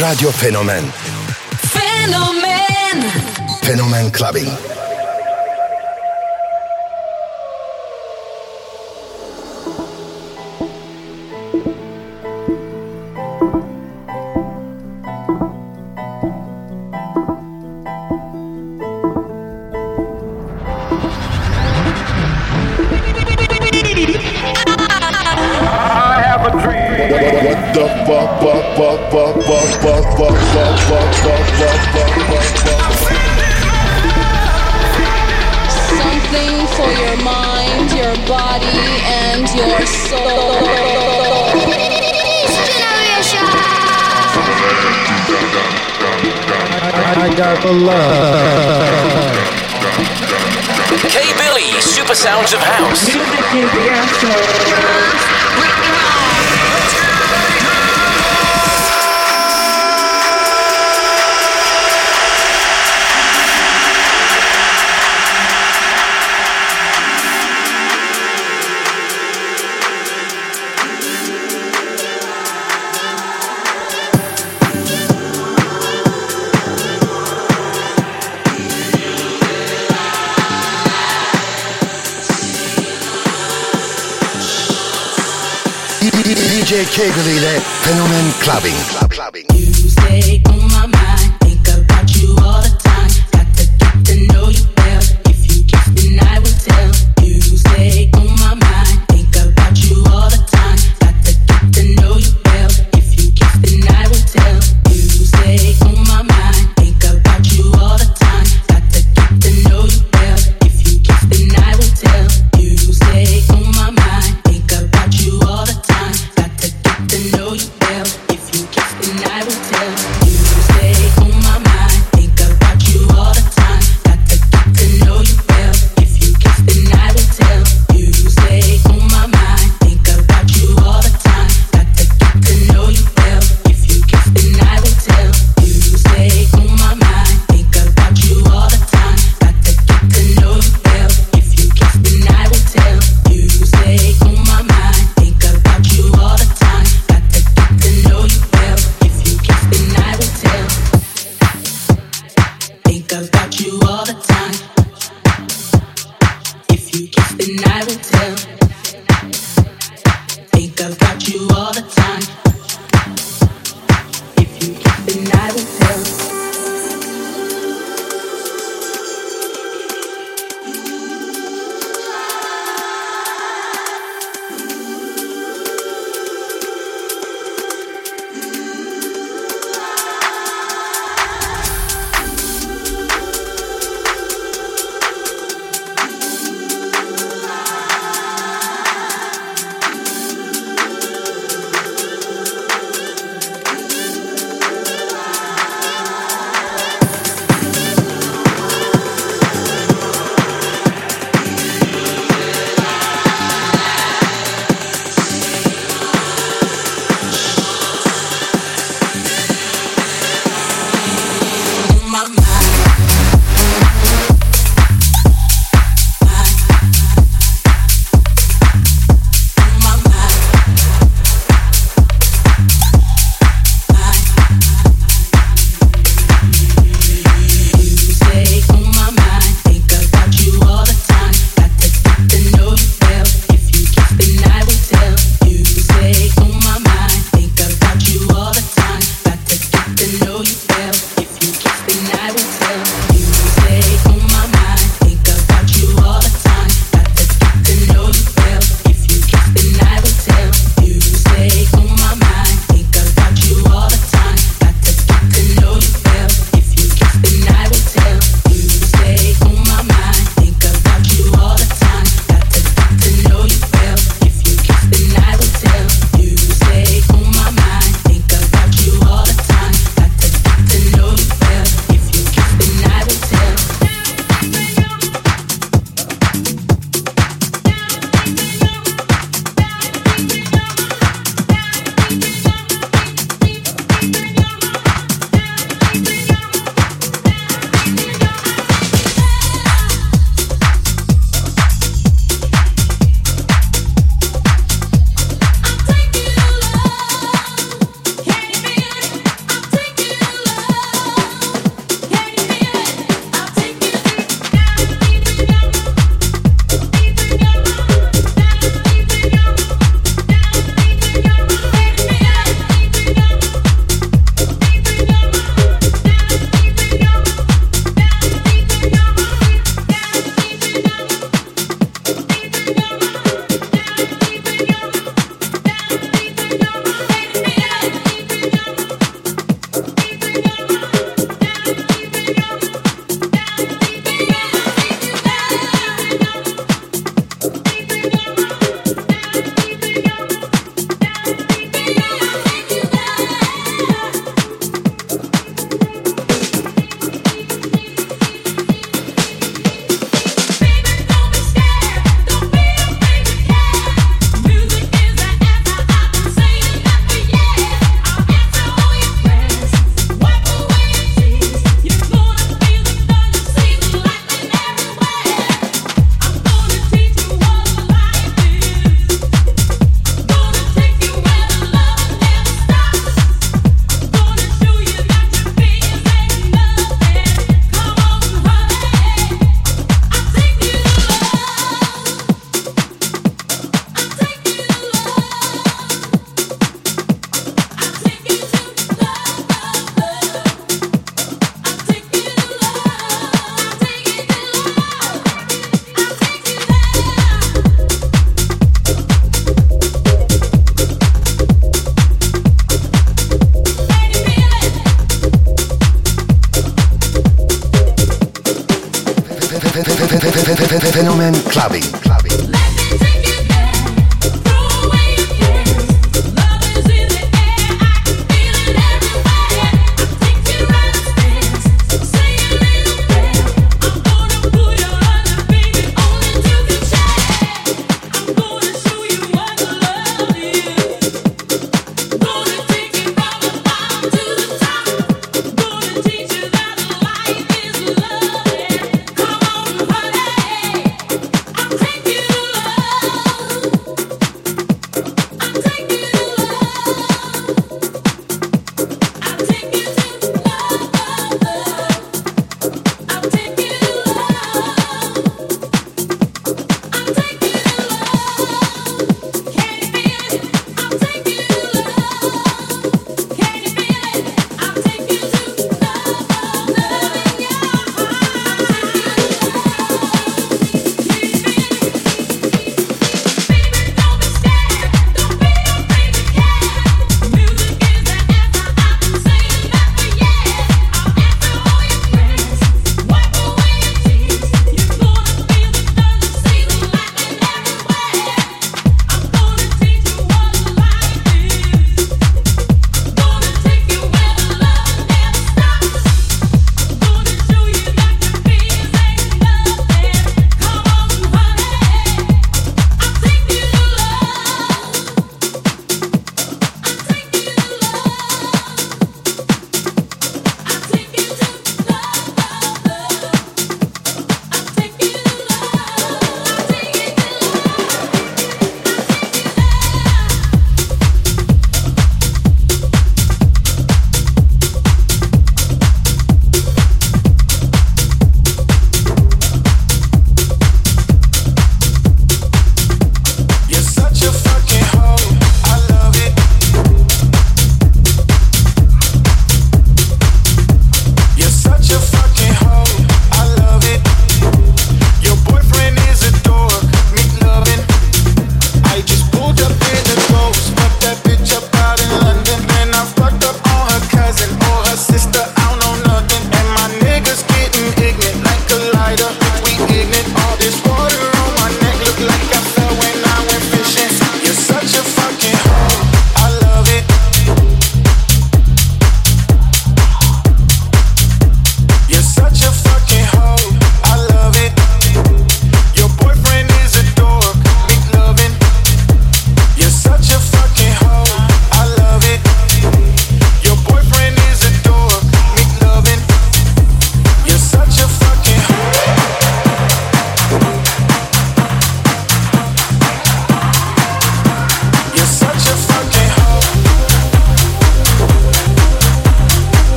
Radio Fenomen Fenomen Fenomen Clubbing.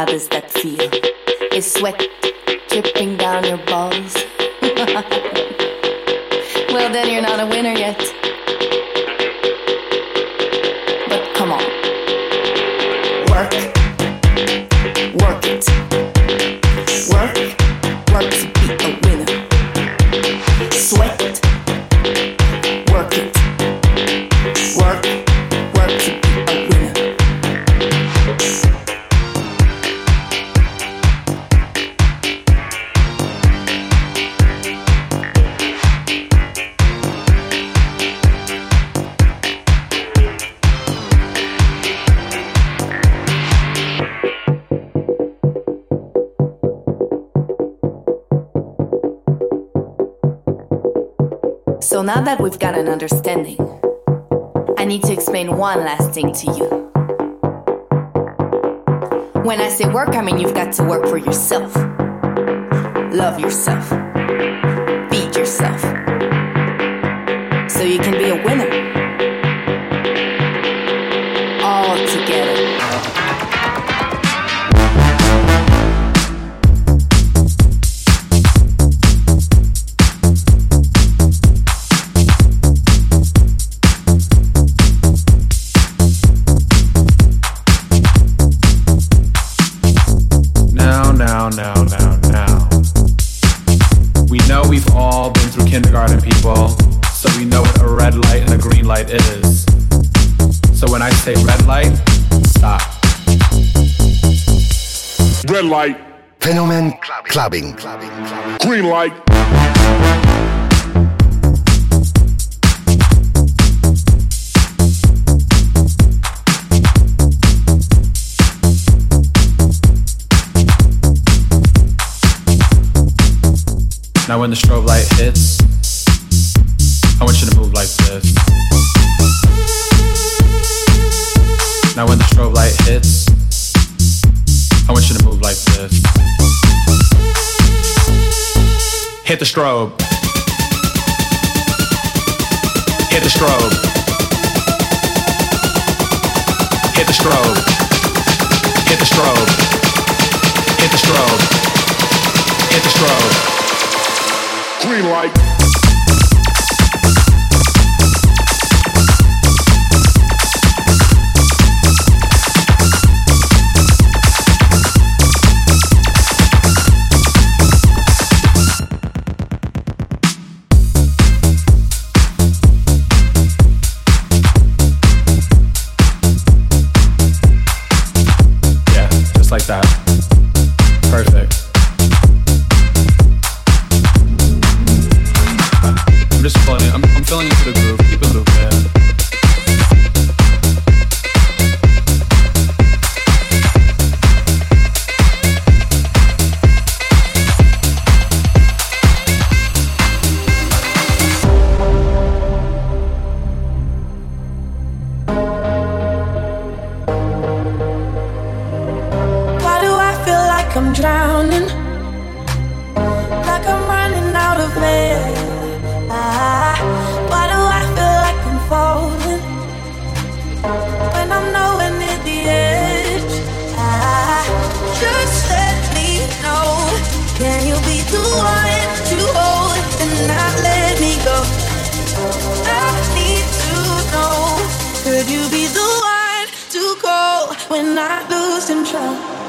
fathers that feel is sweat last thing to you. When I say work, I mean you've got to work for yourself. Love yourself. Feed yourself light. Fenomen Clubbing. Clubbing. Green light. Now when the strobe light hits, I want you to move like this. Now when the strobe light hits, want you to move like this. Hit the strobe. Hit the strobe. Hit the strobe. Hit the strobe. Hit the strobe. Hit the strobe. Green light. Can you be the one to hold and not let me go? I need to know. Could you be the one to call when I lose control?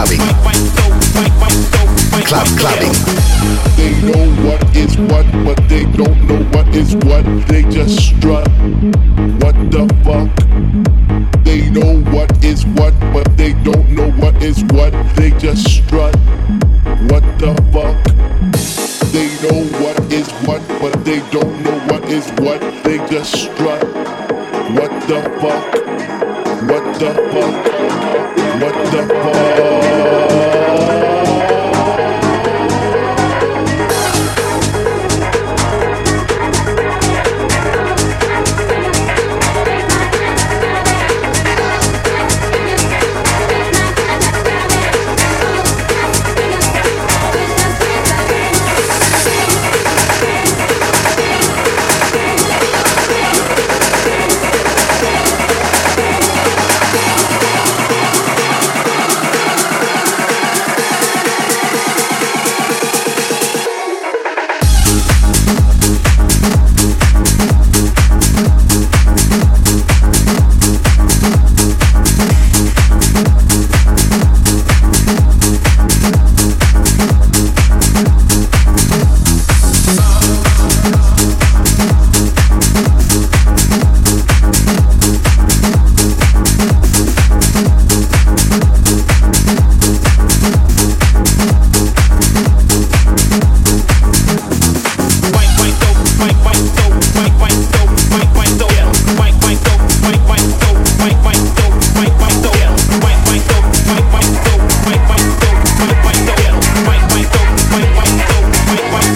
Clubbing. Club Clubbing. They know what is what, but they don't know what is what. They just strut. What the fuck? They know what is what, but they don't know what is what. They just strut. What the fuck? They know what is what, but they don't know what is what. They just strut. What the fuck? What the fuck?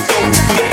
go.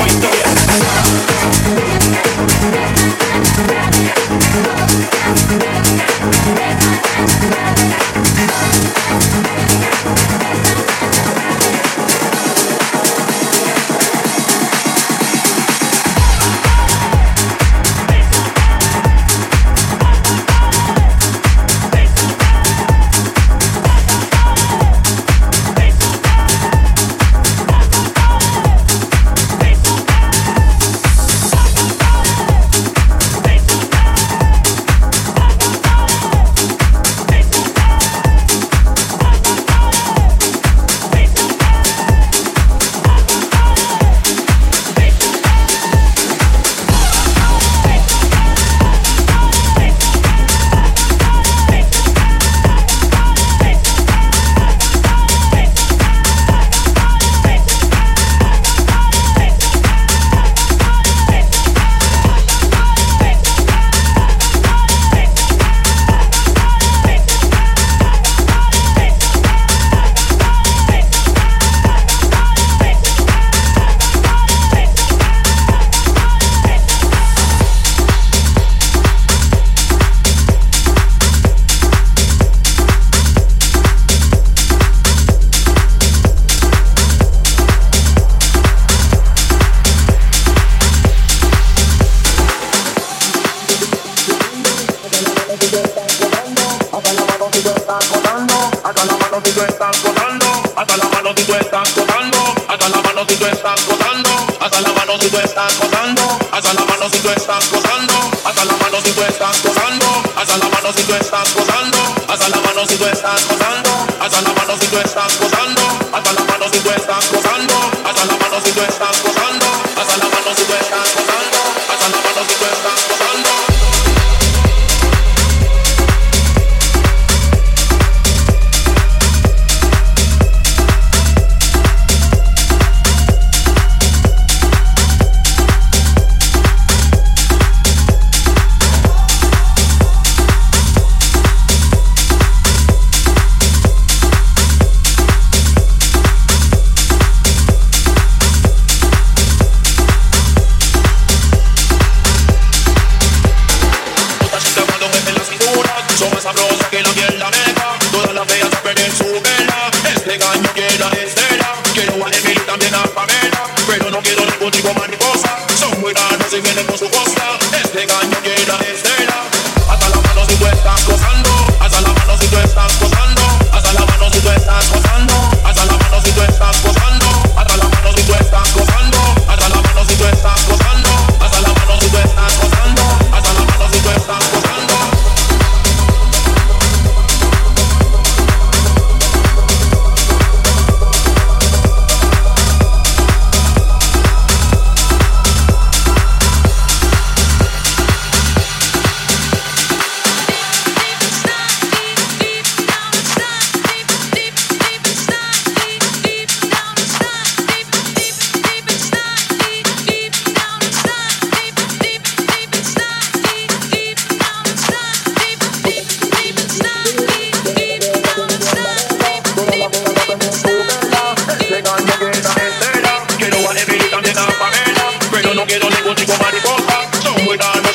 mano si tú estás gozando, alza la mano si tú estás gozando, alza la mano si tú estás gozando.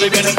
living in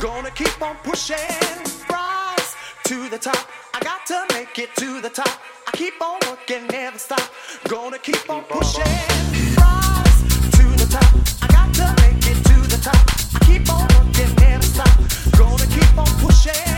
Gonna keep on pushing, rise to the top. I got to make it to the top. I keep on working, never stop. Gonna keep on pushing, rise to the top. I got to make it to the top. I keep on working, never stop. Gonna keep on pushing.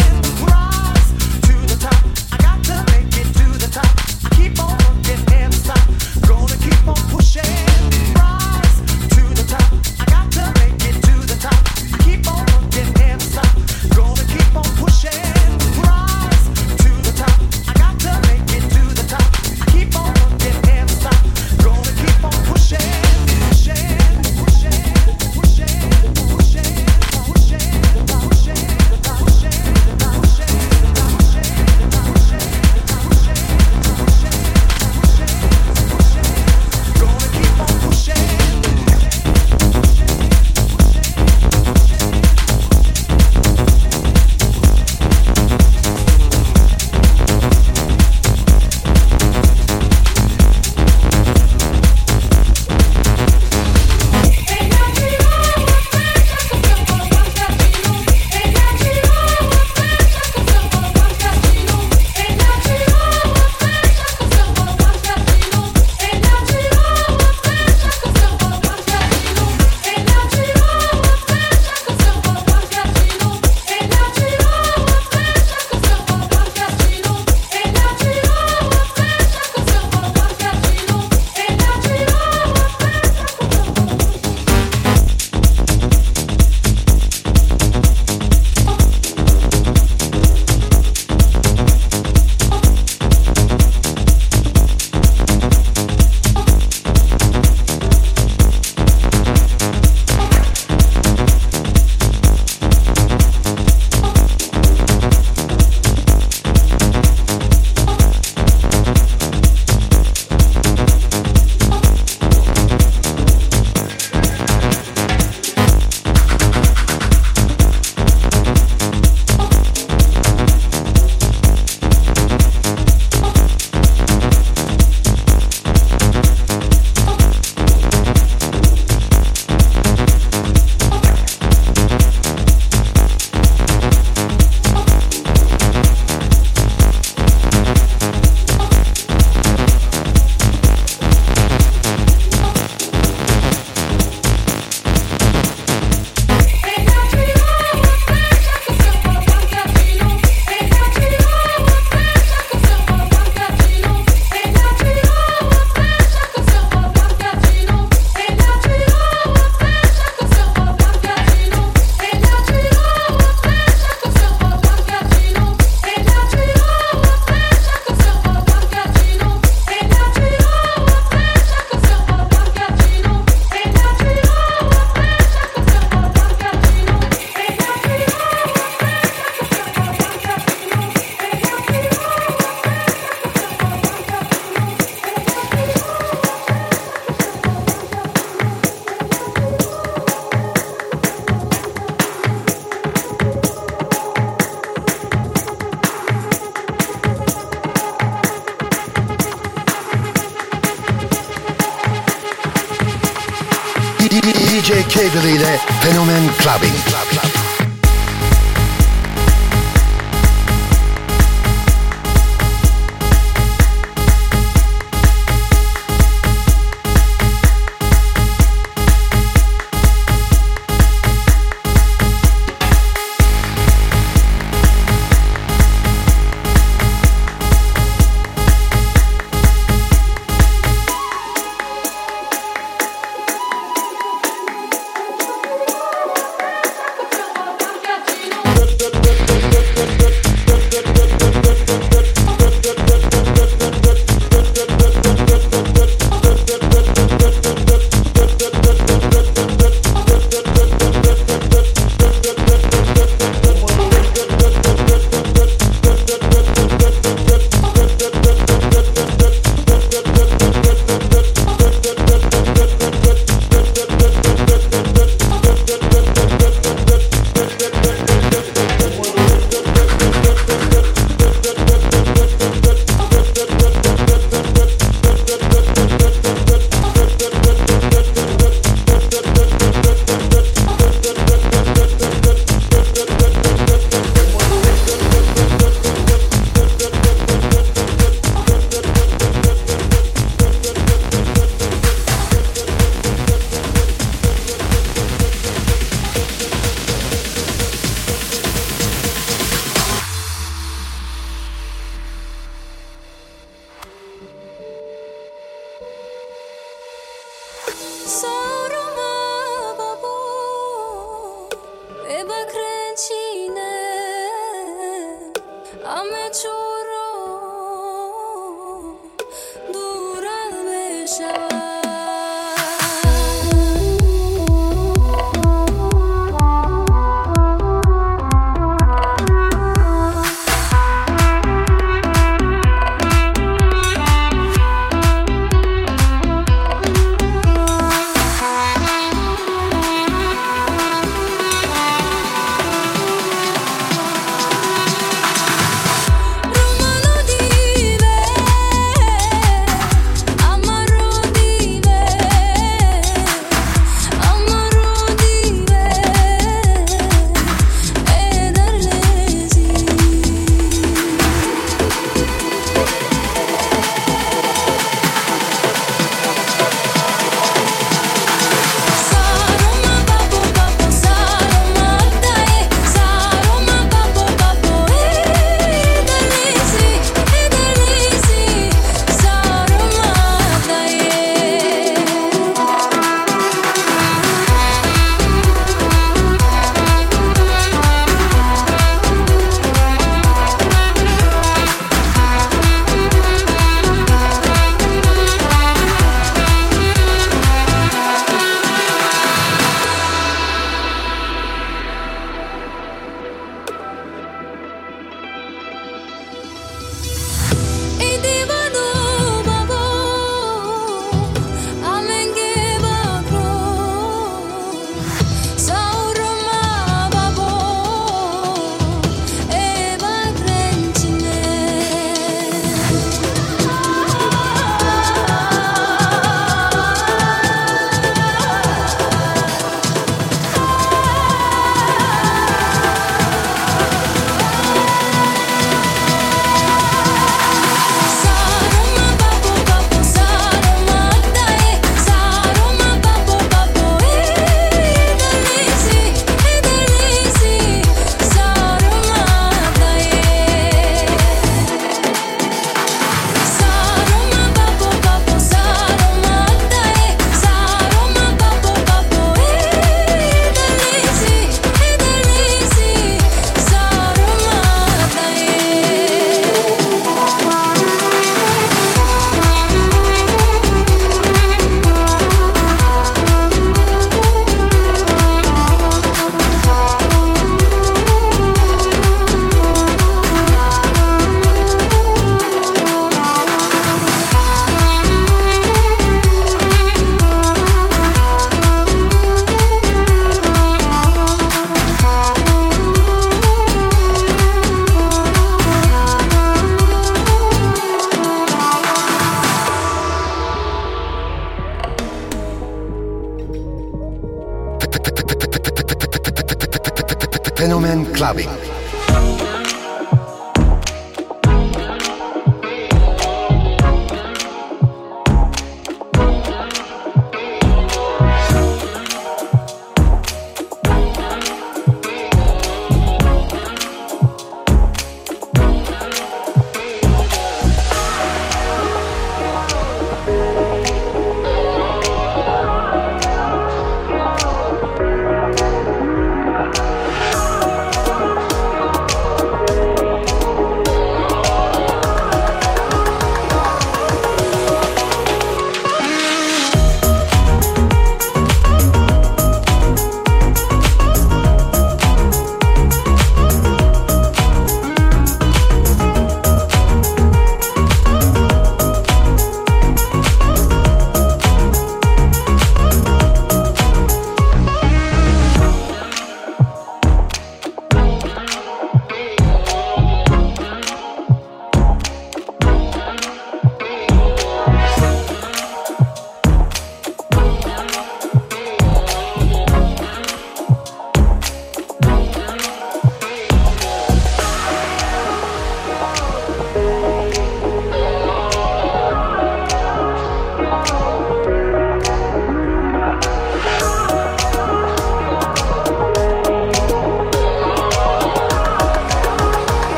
sevgiliyle Fenomen Clubbing. Club, club. show.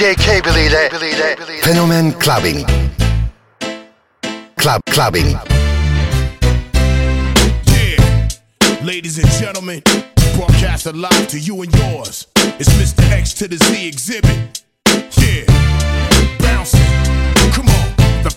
DJ Cable ile Fenomen Clubbing. Club Clubbing. Ladies and gentlemen, broadcast live to you and yours. It's Mr. X to the Z Xzibit. Yeah,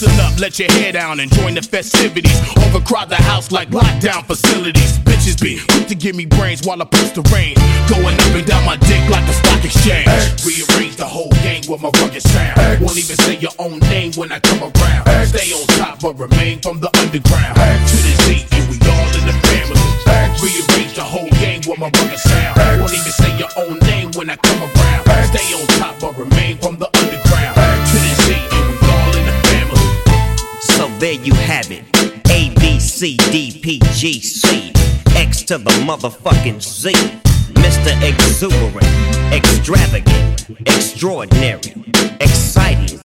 Loosen up, let your hair down and join the festivities. Overcrowd the house like lockdown facilities. Bitches be quick to give me brains while I post the rain. Going up and down my dick like a stock exchange. Rearrange the whole gang with my rugged sound. Won't even say your own name when I come around. Stay on top but remain from the underground. To the Z and we all in the family. Rearrange the whole gang with my rugged sound. Won't even say your own name when I come around. Stay on top but remain from the underground. To the Z So there you have it. A B C D P G C X to the motherfucking Z. Mr. Exuberant, extravagant, extraordinary, exciting,